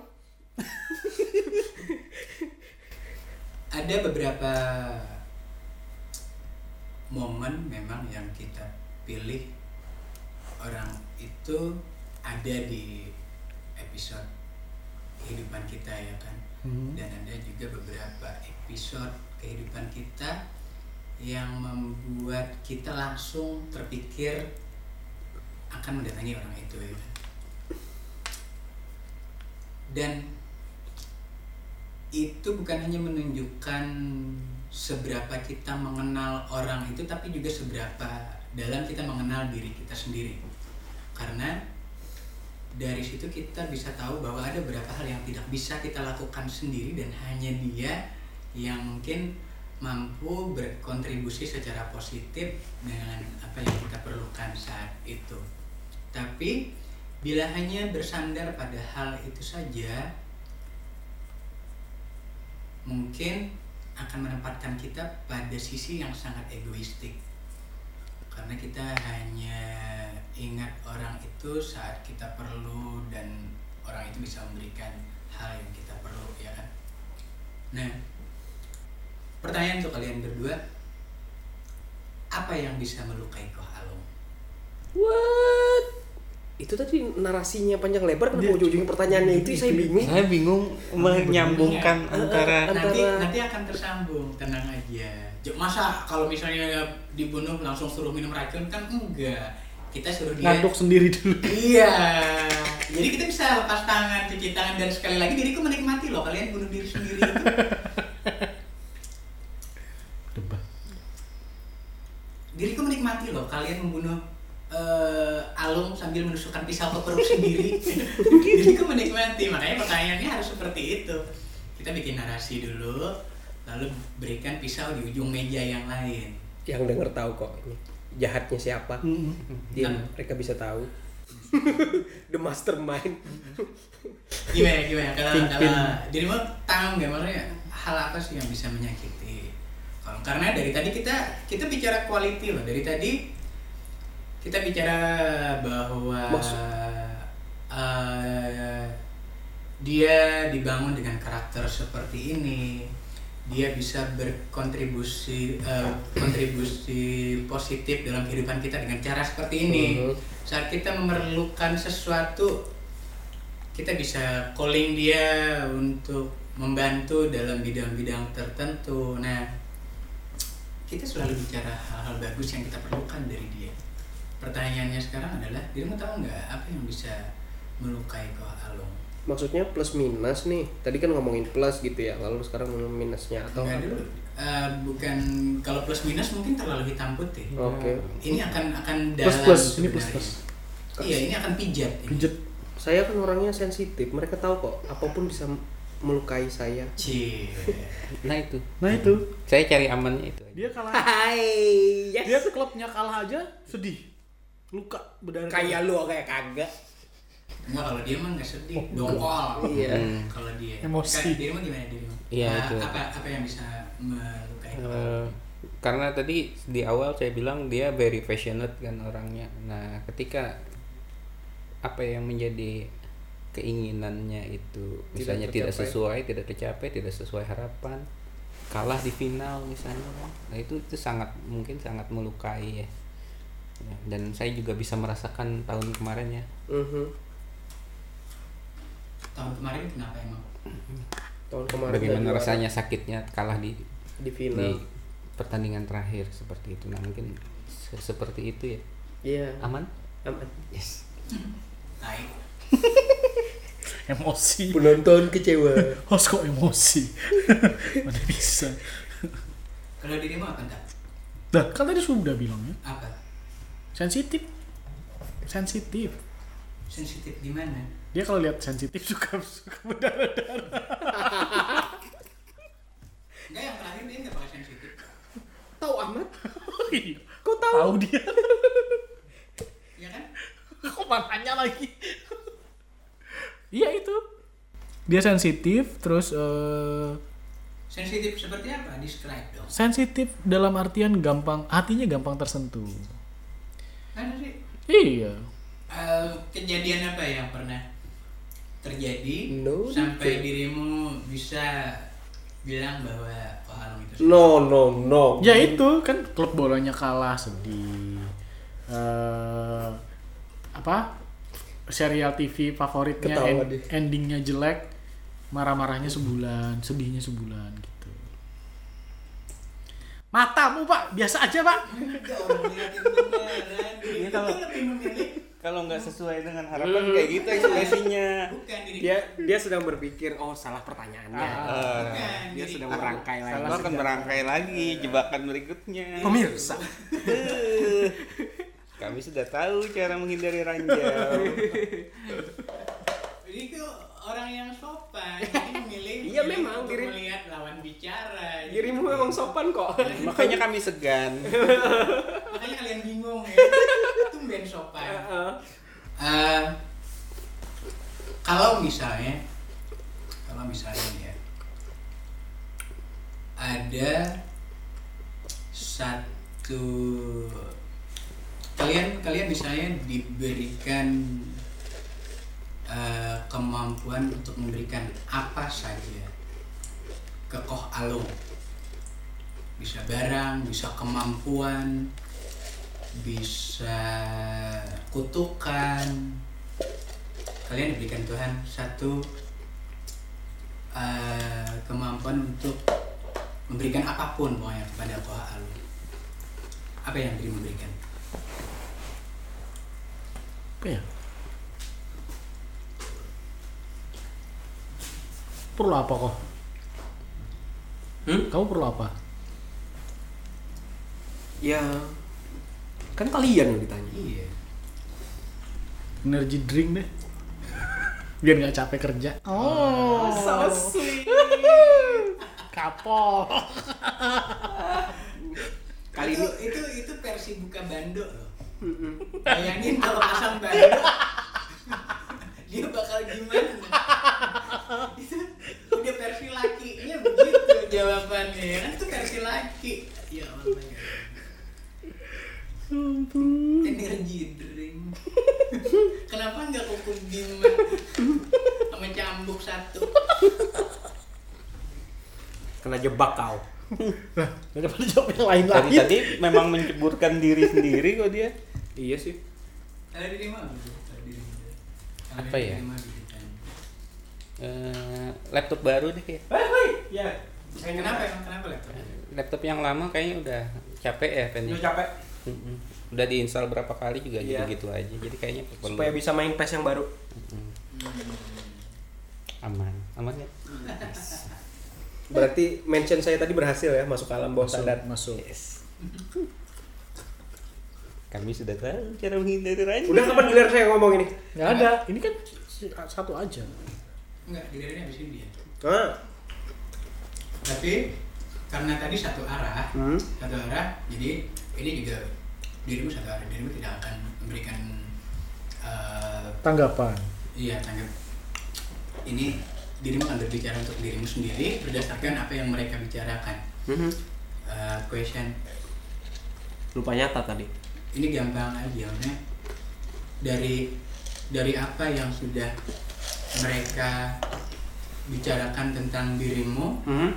Ada beberapa momen memang yang kita pilih orang itu ada di episode kehidupan kita ya kan Hmm. dan ada juga beberapa episode kehidupan kita yang membuat kita langsung terpikir akan mendatangi orang itu ya kan. dan itu bukan hanya menunjukkan seberapa kita mengenal orang itu tapi juga seberapa dalam kita mengenal diri kita sendiri karena dari situ kita bisa tahu bahwa ada beberapa hal yang tidak bisa kita lakukan sendiri dan hanya dia yang mungkin mampu berkontribusi secara positif dengan apa yang kita perlukan saat itu. Tapi bila hanya bersandar pada hal itu saja, mungkin akan menempatkan kita pada sisi yang sangat egoistik. Karena kita hanya ingat orang itu saat kita perlu dan orang itu bisa memberikan hal yang kita perlu ya kan? Nah pertanyaan untuk kalian berdua apa yang bisa melukai Koh Alung What? Itu tadi narasinya panjang lebar kenapa ujung-ujung pertanyaannya itu? saya bingung. saya bingung menyambungkan Eh, antara nanti Antara- nanti akan tersambung tenang aja. Masa kalau misalnya dibunuh langsung suruh minum racun? Kan enggak. Kita suruh dia Ngaduk sendiri dulu. Iya, jadi kita bisa lepas tangan, cuci tangan dan sekali lagi diriku menikmati loh kalian bunuh diri sendiri itu. Diriku menikmati loh kalian membunuh eh, Alung sambil menusukkan pisau ke perut sendiri. diriku menikmati, makanya pertanyaannya harus seperti itu. Kita bikin narasi dulu, lalu berikan pisau di ujung meja yang lain. Yang denger tahu kok ini jahatnya siapa. Dia Nah. mereka bisa tahu. The mastermind. Gimana gimana kalau kalau dirimu tahu nggak maksudnya hal apa sih yang bisa menyakiti? Karena dari tadi kita kita bicara quality loh. Dari tadi kita bicara bahwa Maksud- eh, dia dibangun dengan karakter seperti ini. Dia bisa berkontribusi eh, kontribusi positif dalam kehidupan kita dengan cara seperti ini. Mhm. Saat kita memerlukan sesuatu kita bisa calling dia untuk membantu dalam bidang-bidang tertentu. Nah, kita selalu bicara hal-hal bagus yang kita perlukan dari dia. Pertanyaannya sekarang adalah, dirimu tahu nggak apa yang bisa melukai kau Alung? Maksudnya plus minus nih. Tadi kan ngomongin plus gitu ya. Lalu sekarang ngomongin minusnya atau Enggak dulu. Eh, bukan kalau plus minus mungkin terlalu hitam putih. Oke. Ini akan akan Plus dalam plus, ini plus sebenarnya. plus. Iya, ini akan pijat. ini. Pijet. Saya kan orangnya sensitif. Mereka tahu kok apa pun bisa melukai saya. Cie. nah itu Nah itu. saya cari amannya itu Dia kalah. Hai, yes. Dia klubnya kalah aja sedih. Luka berdarah. kayak lu kayak kagak. Enggak kalau dia mah nggak sedih, dongkol. Iya. Hmm. Kalau dia. Emosi. Kan, dirimu gimana dirimu? Iya, Ah, itu. Apa apa yang bisa melukai? Eh, karena tadi di awal saya bilang dia very passionate kan orangnya nah ketika apa yang menjadi keinginannya itu misalnya tidak, tercapai. sesuai tidak tercapai tidak sesuai harapan kalah di final misalnya nah itu itu sangat mungkin sangat melukai Ya, dan saya juga bisa merasakan tahun kemarin ya Mhm. Tahun kemarin kenapa emang? Tahun kemarin bagaimana udah juara rasanya sakitnya kalah di di di final. pertandingan terakhir seperti itu nah mungkin se- seperti itu ya Iya. aman Aman. yes tai emosi Penonton kecewa. host kok emosi mana bisa kalau dirimu apa enggak Nah, kan tadi sudah bilangnya apa sensitif. Sensitif. Sensitif di mana? Dia kalau lihat sensitif suka suka berdarah enggak yang terakhir dia enggak pakai sensitif. Tahu amat? oh iya. Kok tahu? tahu dia. Ya kan? Kok mananya lagi? Iya itu. Dia sensitif terus eh, sensitif seperti apa? Describe dong. Sensitif dalam artian gampang hatinya gampang tersentuh kan sih iya Eh, kejadian apa yang pernah terjadi No sampai detail. dirimu bisa bilang bahwa oh itu No, no, no. ya itu kan klub bolanya kalah sedih eh apa serial TV favoritnya Ketawa en- dia. endingnya jelek marah-marahnya sebulan sedihnya sebulan gitu matamu pak biasa aja pak Iya, kalau- nggak sesuai dengan harapan kayak gitu ekspresinya. Dia dia sedang berpikir, oh salah pertanyaannya. Ah, bukan dia sedang merangkai lagi. Lo akan merangkai lagi jebakan berikutnya. Pemirsa. Kami sudah tahu cara menghindari ranjau. Jadi itu orang yang sopan, jadi memilih Iya, memang, diri- Dirimu memang sopan kok. Makanya kami segan. Makanya kalian bingung ya. Tumben sopan. Heeh. Eh, kalau misalnya kalau misalnya ya ada satu kalian kalian misalnya diberikan eh, kemampuan untuk memberikan apa saja ke Koh Alung bisa barang bisa kemampuan bisa kutukan. Kalian diberikan Tuhan. Satu eh, kemampuan untuk memberikan apa pun pokoknya kepada Alung apa yang diri memberikan apa ya? Perlu apa kok? Hmm? kamu perlu apa Ya kan kalian yang ditanya. iya. Energy drink deh. Biar nggak capek kerja. Oh. So sweet. kapol Kali itu, ini itu itu versi buka bando loh. Bayangin kalau pasang bando dia bakal gimana? Itu udah versi lakinya begitu jawabannya. Ya kan itu versi laki ya Allah ya. Energi drink kenapa nggak kuku bima sama cambuk satu kena jebak kau. daripada jawab yang lain Tadi lagi tadi memang menceburkan diri sendiri kok dia. Iya sih. ada di mana Apa ya? Eh, laptop baru deh ya. Ya. kenapa emang kenapa laptop Laptop yang lama kayaknya udah capek ya pennya. Udah capek. Mm-mm. Udah diinstal berapa kali juga Iya. gitu-gitu aja. Jadi kayaknya perlu Supaya bisa main PES yang baru. Mm-mm. aman. Aman ya? Berarti mention saya tadi berhasil ya masuk ke alam bawah masuk sadar. masuk Yes. Kami sudah tahu cara menghindari ranjau. Udah kapan giliran saya ngomong ini? nggak ada ini kan satu aja enggak gilirannya habis ini dia Ah. tapi karena tadi satu arah Hmm. satu arah jadi ini juga dirimu satu arah dirimu tidak akan memberikan eh, tanggapan iya tanggap ini dirimu akan berbicara untuk dirimu sendiri berdasarkan apa yang mereka bicarakan Mhm. Eh, question Lupa nyata tadi. ini gampang aja maksudnya dari dari apa yang sudah mereka bicarakan tentang dirimu Mhm.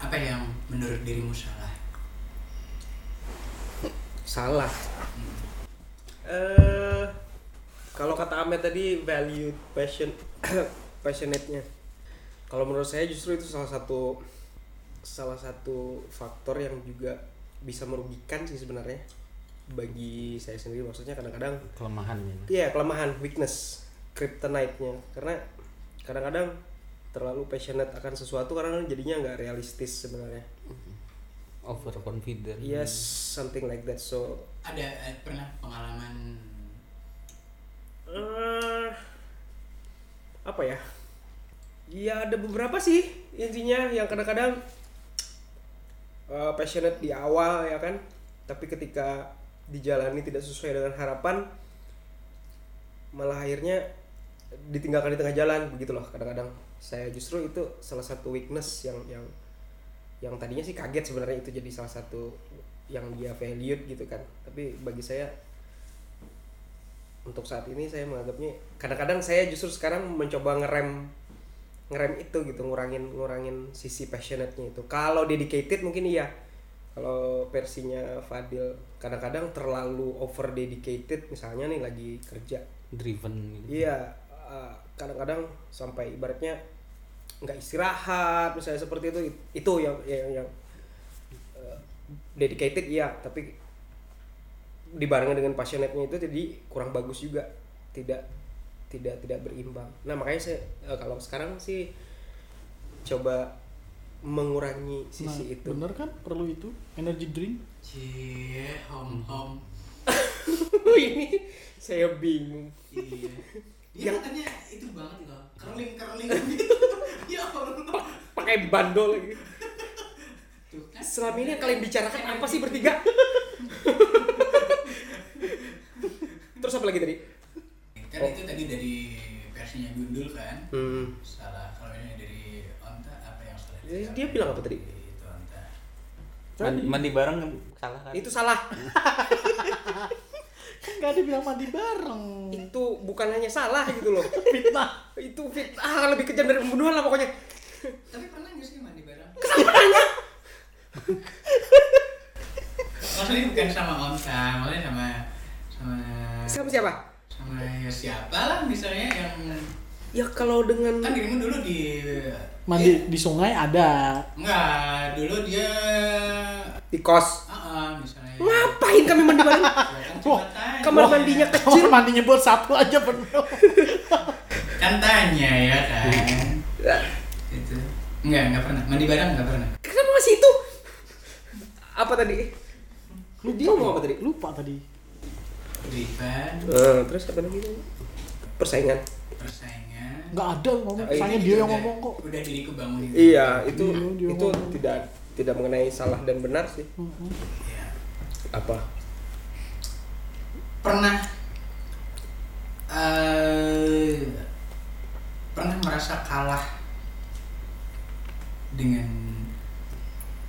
apa yang menurut dirimu salah Salah. Eh kalau kata Ahmed tadi value passion passionate-nya. Kalau menurut saya justru itu salah satu salah satu faktor yang juga bisa merugikan sih sebenarnya bagi saya sendiri maksudnya kadang-kadang kelemahannya Iya kelemahan, weakness, kryptonite-nya karena kadang-kadang terlalu passionate akan sesuatu karena jadinya nggak realistis sebenarnya. Overconfident Yes, something like that. So ada eh, pernah pengalaman eh, apa ya? Ya ada beberapa sih intinya yang kadang-kadang eh, passionate di awal ya kan, tapi ketika dijalani tidak sesuai dengan harapan, malah akhirnya ditinggalkan di tengah jalan begitu loh kadang-kadang saya justru itu salah satu weakness yang yang yang tadinya sih kaget sebenarnya itu jadi salah satu yang dia valued gitu kan. Tapi bagi saya untuk saat ini saya menganggapnya kadang-kadang saya justru sekarang mencoba ngerem ngerem itu gitu ngurangin ngurangin sisi passionate-nya itu. Kalau dedicated mungkin iya. Kalau versinya Fadil kadang-kadang terlalu over dedicated misalnya nih lagi kerja. Driven gitu. Iya, uh, kadang-kadang sampai ibaratnya nggak istirahat misalnya seperti itu itu yang yang, yang uh, dedicated iya. Tapi dibarengi dengan passionate-nya itu jadi kurang bagus juga tidak tidak tidak berimbang. Nah makanya saya uh, kalau sekarang sih coba mengurangi Nah, sisi itu. bener kan? Perlu itu energy drink. Cie home home ini saya bingung. Iya dia Yang- katanya itu banget gitu. Curling curling gitu ya Allah. Pakai bandol lagi. Tuh kan. selama ini yang kalian bicarakan apa sih bertiga? Terus apa lagi tadi? Kan itu tadi dari versinya Gundul kan? Hmm. salah kalau ini dari Onta apa yang salah? Eh, dia bilang apa tadi? itu Onta. Mandi, mandi bareng salah kan? Itu salah. kan nggak ada bilang mandi bareng. Itu bukan hanya salah gitu loh. Fitnah. Itu fit ah lebih kejam dari pembunuhan lah pokoknya. Tapi pernah nggak sih mandi bareng? Kenapa nanya? Maksudnya bukan sama Onta maksudnya sama sama sama siapa? sama ya siapa lah misalnya yang ya kalau dengan kan dirimu dulu di mandi di sungai ada. Enggak dulu dia di kos. Ah ah, misalnya ngapain kami mandi bareng kan Wah, tanya. kamar mandinya kecil. kamar mandinya buat satu aja penuh kan tanya ya kan. Itu enggak enggak pernah. Mandi bareng enggak pernah. Kenapa masih itu? Apa tadi? Lupa Dia ngomong apa tadi? lupa tadi. Riban Eh, terus apa lagi? Persaingan. Persaingan. Nggak ada ngomong. Eh, saya Ini dia yang udah- ngomong kok. udah diriku bangunin. Iya itu Iya, itu tidak tidak mengenai salah dan benar sih. Ya. Apa pernah eh pernah merasa kalah dengan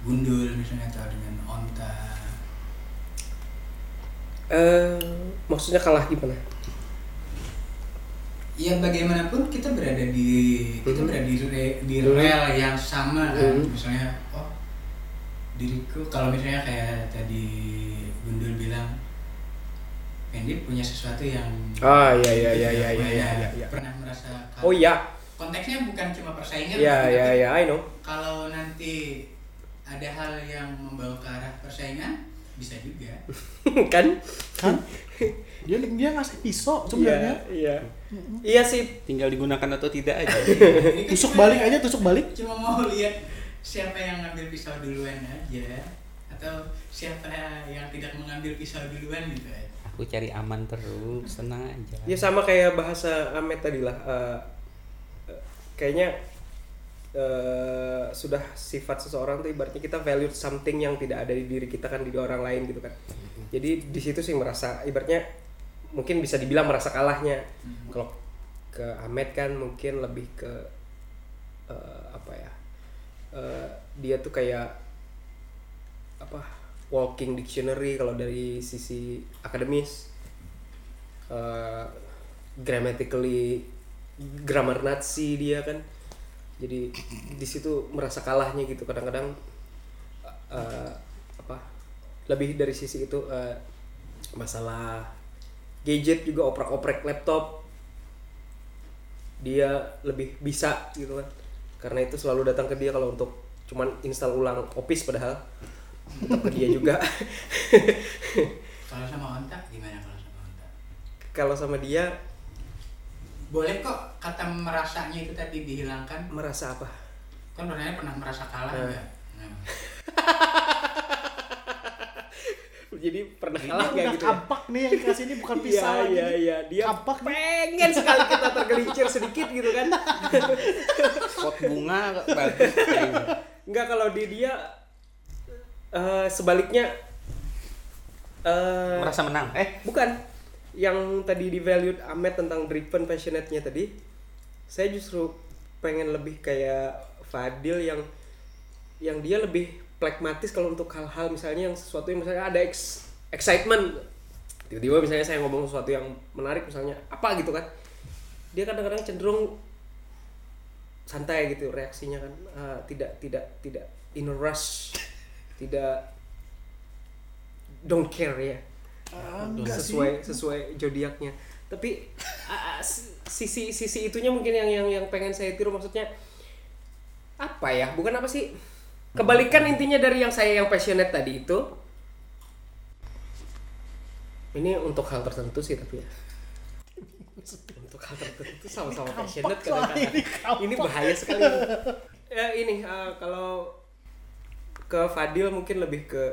gundul misalnya atau dengan onta eh maksudnya kalah gimana ya bagaimanapun kita berada di kita Mhm. berada di re- di Mhm. rel yang sama kan Mhm. misalnya oh diriku kalau misalnya kayak tadi Gundul bilang Pendi punya sesuatu yang Ah, iya, iya, iya, iya, punya. iya, iya, iya. pernah merasa oh iya. konteksnya bukan cuma persaingan iya iya iya I know. kalau nanti ada hal yang membawa ke arah persaingan bisa juga. Kan? Kan? Dia dia ngasih pisau sebenarnya. iya. Iya sih. Tinggal digunakan atau tidak aja. Tusuk balik aja tusuk balik. Cuma mau lihat siapa yang ngambil pisau duluan aja atau siapa yang tidak mengambil pisau duluan gitu ya aku cari aman terus tenang aja. Ya sama kayak bahasa Ahmed tadi lah eh, eh, kayaknya eh, sudah sifat seseorang tuh ibaratnya kita value something yang tidak ada di diri kita kan di orang lain gitu kan. Jadi di situ sih merasa ibaratnya mungkin bisa dibilang merasa kalahnya. Kalau ke Ahmed kan mungkin lebih ke eh, dia tuh kayak apa walking dictionary kalau dari sisi akademis. Eh, grammatically grammar Nazi dia kan. Jadi di situ merasa kalahnya gitu. Kadang-kadang eh, apa lebih dari sisi itu eh, masalah gadget juga oprek-oprek laptop. Dia lebih bisa gitu kan karena itu selalu datang ke dia kalau untuk cuman install ulang Office padahal tetap ke dia juga Kalau sama Onta gimana kalau sama Onta? Kalau sama dia Boleh kok kata merasanya itu tadi dihilangkan. merasa apa? Kan orangnya pernah merasa kalah enggak? Nah. Jadi pernah kalah kayak gitu. ya? kampak nih yang dikasih ini bukan pisau Iya lagi. iya iya dia Kampak nih. pengen sekali kita tergelincir sedikit gitu kan. pot bunga bagus. Enggak kalau di dia eh, sebaliknya eh merasa menang eh bukan yang tadi di valued Ahmed tentang driven passionate-nya tadi saya justru pengen lebih kayak Fadil yang yang dia lebih pragmatis kalau untuk hal-hal misalnya yang sesuatu yang misalnya ada ex- excitement. Tiba-tiba misalnya saya ngomong sesuatu yang menarik misalnya apa gitu kan. Dia kadang-kadang cenderung santai gitu reaksinya kan. Ah, tidak tidak tidak in a rush. Tidak don't care ya. Sesuai sesuai zodiaknya. Tapi s- sisi sisi itunya mungkin yang yang yang pengen saya tiru. Maksudnya apa ya? Bukan apa sih kebalikan intinya dari yang saya yang passionate tadi itu ini untuk hal tertentu sih tapi ya. Untuk hal tertentu sama-sama passionate kadang-kadang. ini bahaya sekali. Ya ini eh, kalau ke Fadil mungkin lebih ke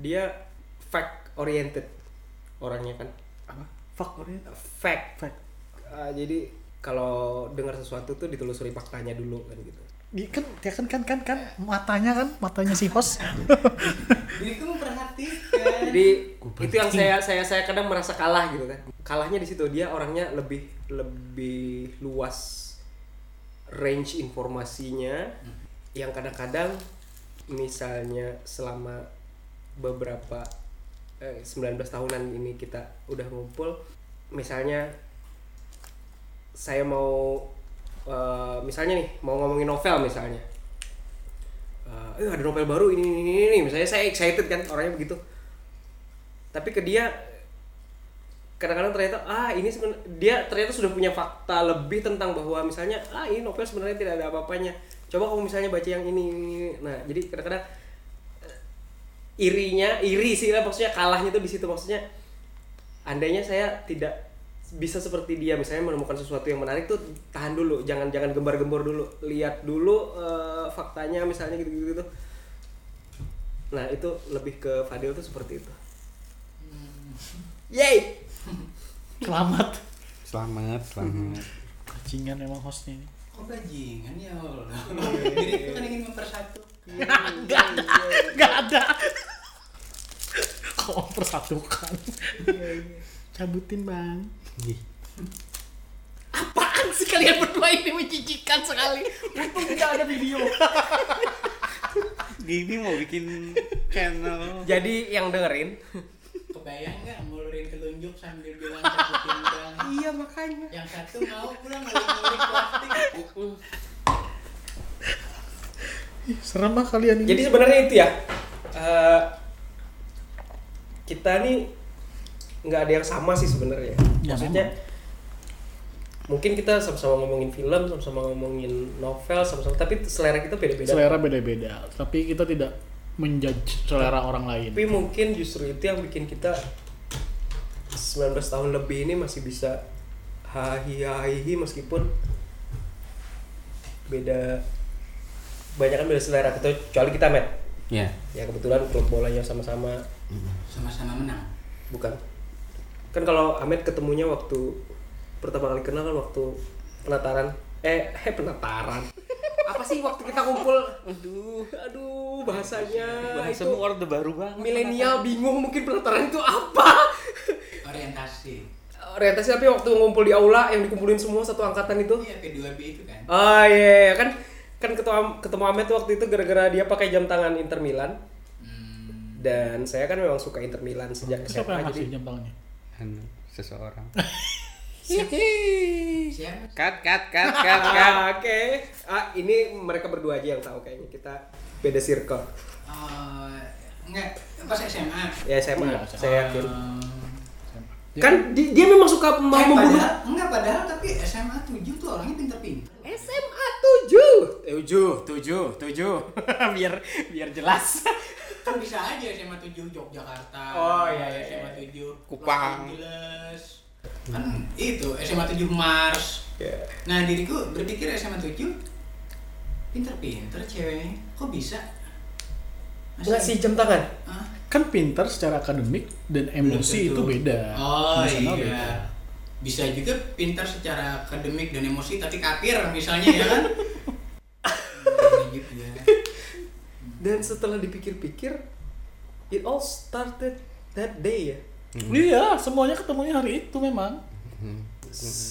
dia fact oriented orangnya kan. Apa? Fuck ini. fact. Fact. Eh, jadi kalau dengar sesuatu tuh ditelusuri faktanya dulu kan gitu. Ini kan ya kan kan kan kan matanya kan matanya si host. Jadi itu memperhatikan. jadi itu yang saya saya saya kadang merasa kalah gitu kan kalahnya di situ dia orangnya lebih lebih luas range informasinya yang kadang-kadang misalnya selama beberapa eh, 19 tahunan ini kita udah ngumpul misalnya saya mau eh, misalnya nih mau ngomongin novel misalnya. Eh "Eh, ada novel baru ini ini ini, ini. Misalnya saya excited kan orangnya begitu. Tapi ke dia kadang-kadang ternyata ah ini dia ternyata sudah punya fakta lebih tentang bahwa misalnya ah ini novel sebenarnya tidak ada apa-apanya. Coba kamu misalnya baca yang ini, ini, ini." nah jadi kadang-kadang eh, irinya iri sih lah maksudnya kalahnya tuh di situ. Maksudnya andainya saya tidak bisa seperti dia misalnya menemukan sesuatu yang menarik tuh tahan dulu jangan jangan gembar-gembor dulu lihat dulu eh, faktanya misalnya gitu-gitu tuh nah itu lebih ke Fadil tuh seperti itu yay Selamat. selamat selamat Bajingan emang hostnya ini. Kok bajingan ya Allah. Diriku kan ingin mempersatu. Gak ada. Gak ada. Kok persatukan? Cabutin bang. Apaan sih kalian berdua ini menjijikan sekali? Untung tidak ada video. gini mau bikin channel jadi yang dengerin Kebayang nggak ngulurin telunjuk sambil bilang cabutin bang. iya makanya Yang satu mau pulang ngulik-ngulik plastik. Serem lah kalian ini. jadi sebenarnya itu ya eh, kita nih nggak ada yang sama sih sebenarnya Ya, maksudnya memang. mungkin kita sama-sama ngomongin film sama-sama ngomongin novel sama-sama tapi selera kita beda-beda selera beda-beda. Tapi kita tidak menjudge selera orang lain. tapi mungkin justru itu yang bikin kita 19 tahun lebih ini masih bisa hahi meskipun beda banyak kan beda selera kita kecuali kita met ya ya kebetulan klub bolanya sama-sama Sama-sama menang. bukan kan kalau Ahmed ketemunya waktu pertama kali kenal kan waktu penataran eh eh penataran apa sih waktu kita kumpul aduh aduh bahasanya bahasa itu orde baru banget milenial bingung mungkin penataran itu apa Orientasi. orientasi tapi waktu ngumpul di aula yang dikumpulin semua satu angkatan itu Iya P2B itu kan. oh iya iya. kan kan ketemu ketemu Ahmed tuh waktu itu gara-gara dia pakai jam tangan Inter Milan Hmm, dan saya kan memang suka Inter Milan sejak SMA jadi jam tangannya? Anu, seseorang siapa? cut cut cut cut cut Oke, ah ini mereka berdua aja yang tahu kayaknya kita beda circle. Oh, enggak, pas SMA. Ya SMA, Iya, saya yakin. Dia- Kan di- dia memang suka mau Eh, membunuh. padahal, enggak padahal tapi SMA 7 tuh orangnya pintar-pintar. SMA 7 7 7 7 biar biar jelas kan bisa aja SMA 7 Yogyakarta Oh, iya, iya, SMA 7 Kupang. Los Angeles kan itu SMA 7 Mars Ya. nah diriku berpikir SMA 7 pinter-pinter ceweknya kok bisa Masa- Ngasih jam tangan. Hah? kan pintar secara akademik dan emosi itu beda Oh Emosional iya. beda. Bisa juga pintar secara akademik dan emosi tapi kafir misalnya ya kan? Hmm, gitu ya. Dan setelah dipikir-pikir, it all started that day ya. iya semuanya ketemunya hari itu memang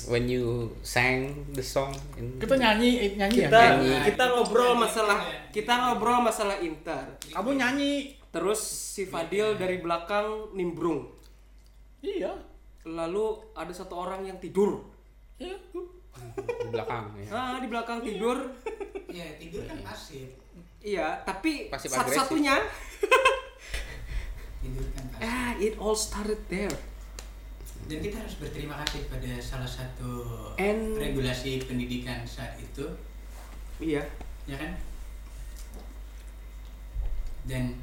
when you sang the song in kita nyanyi eh, nyanyi Kita ya nyanyi. kita ngobrol masalah kita ngobrol masalah Inter. kamu nyanyi Terus si Fadil dari belakang nimbrung. iya Lalu ada satu orang yang tidur. iya di belakang ya. Ah, di belakang tidur. Ya tidur kan pasif. Iya, tapi satu-satunya ah, it all started there. Dan kita harus berterima kasih pada salah satu And- regulasi pendidikan saat itu, Iya. ya kan? Dan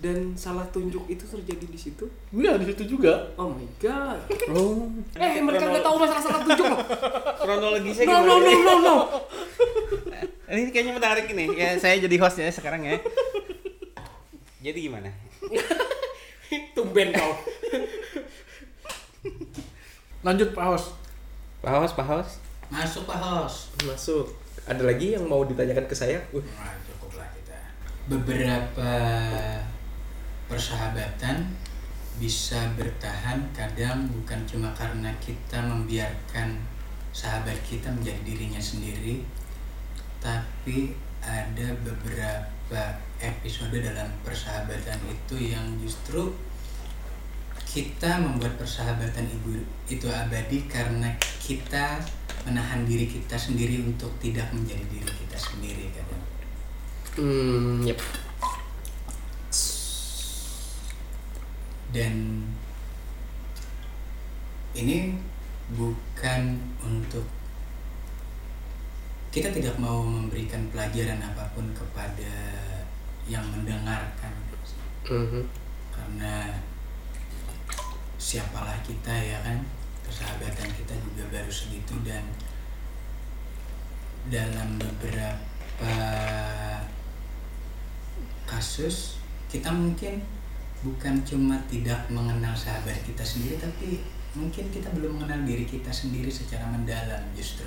Dan salah tunjuk itu terjadi di situ. iya di situ juga Oh my god. oh Eh, mereka nggak tahu masalah salah tunjuk loh. kronologisnya No, no, no, no, no. ini kayaknya menarik ini ya saya jadi hostnya sekarang ya jadi gimana Tumben kau. lanjut Pak Hos Pak Hos Pak Hos masuk Pak Hos. Masuk. Ada lagi yang mau ditanyakan ke saya? Uh, Nah, kita. Beberapa persahabatan bisa bertahan kadang bukan cuma karena kita membiarkan sahabat kita menjadi dirinya sendiri, tapi ada beberapa episode dalam persahabatan itu yang justru kita membuat persahabatan ibu itu abadi karena kita menahan diri kita sendiri untuk tidak menjadi diri kita sendiri kadang. hmm, yep. dan ini bukan untuk kita tidak mau memberikan pelajaran apa pun kepada yang mendengarkan. Mhm. karena siapalah kita ya kan? Persahabatan kita juga baru segitu dan dalam beberapa kasus kita mungkin bukan cuma tidak mengenal sahabat kita sendiri tapi mungkin kita belum mengenal diri kita sendiri secara mendalam justru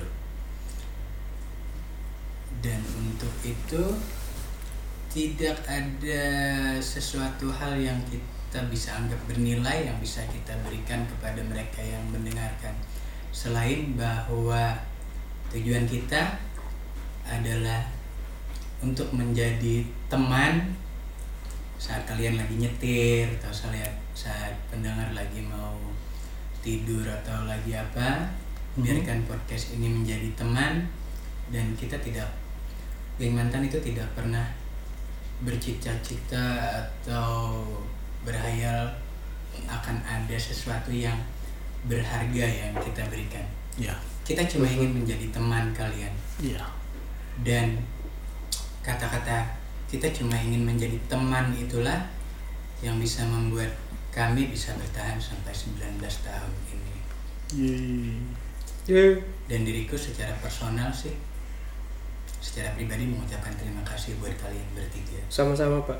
dan untuk itu tidak ada sesuatu hal yang kita bisa anggap bernilai yang bisa kita berikan kepada mereka yang mendengarkan. Selain bahwa tujuan kita adalah untuk menjadi teman saat kalian lagi nyetir atau saat saat pendengar lagi mau tidur atau lagi apa biarkan podcast ini menjadi teman dan kita tidak geng mantan itu tidak pernah bercita-cita atau berhayal akan ada sesuatu yang berharga yang kita berikan. Iya. Kita cuma ingin menjadi teman kalian. Iya. Dan kata-kata kita cuma ingin menjadi teman itulah yang bisa membuat kami bisa bertahan sampai 19 tahun ini. Yeay. Yeah. dan diriku secara personal sih secara pribadi mengucapkan terima kasih buat kalian bertiga. Sama-sama, Pak.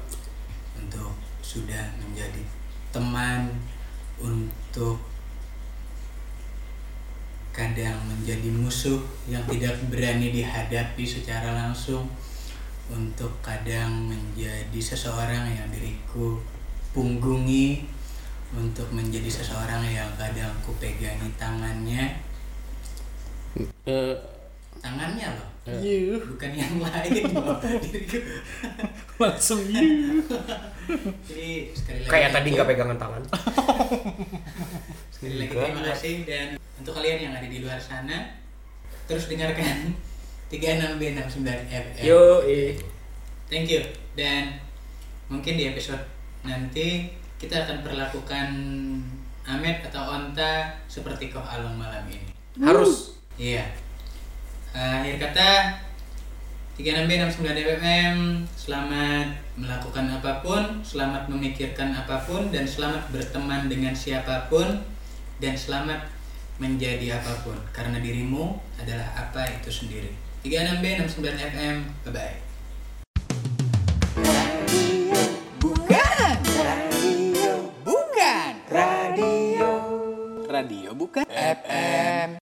untuk sudah menjadi teman untuk kadang menjadi musuh yang tidak berani dihadapi secara langsung untuk kadang menjadi seseorang yang diriku punggungi untuk menjadi seseorang yang kadang ku pegangi tangannya. Eh, tangannya loh Yuh. bukan yang lain langsung yuh. jadi sekali lagi Kayak tadi you. nggak pegangan tangan. Sekali lagi terima kasih dan untuk kalian yang ada di luar sana terus dengarkan 36B69 FM. Yo, eh. Thank you dan mungkin di episode nanti kita akan perlakukan Amet atau Onta seperti Koh Alung malam ini. Harus. Iya. Eh, akhir kata 36B 69 FM Selamat melakukan apa pun Selamat memikirkan apa pun Dan selamat berteman dengan siapa pun Dan selamat menjadi apa pun Karena dirimu adalah apa itu sendiri 36B 69 FM Bye bye Bukan. Radio bukan. Radio. Radio bukan. FM.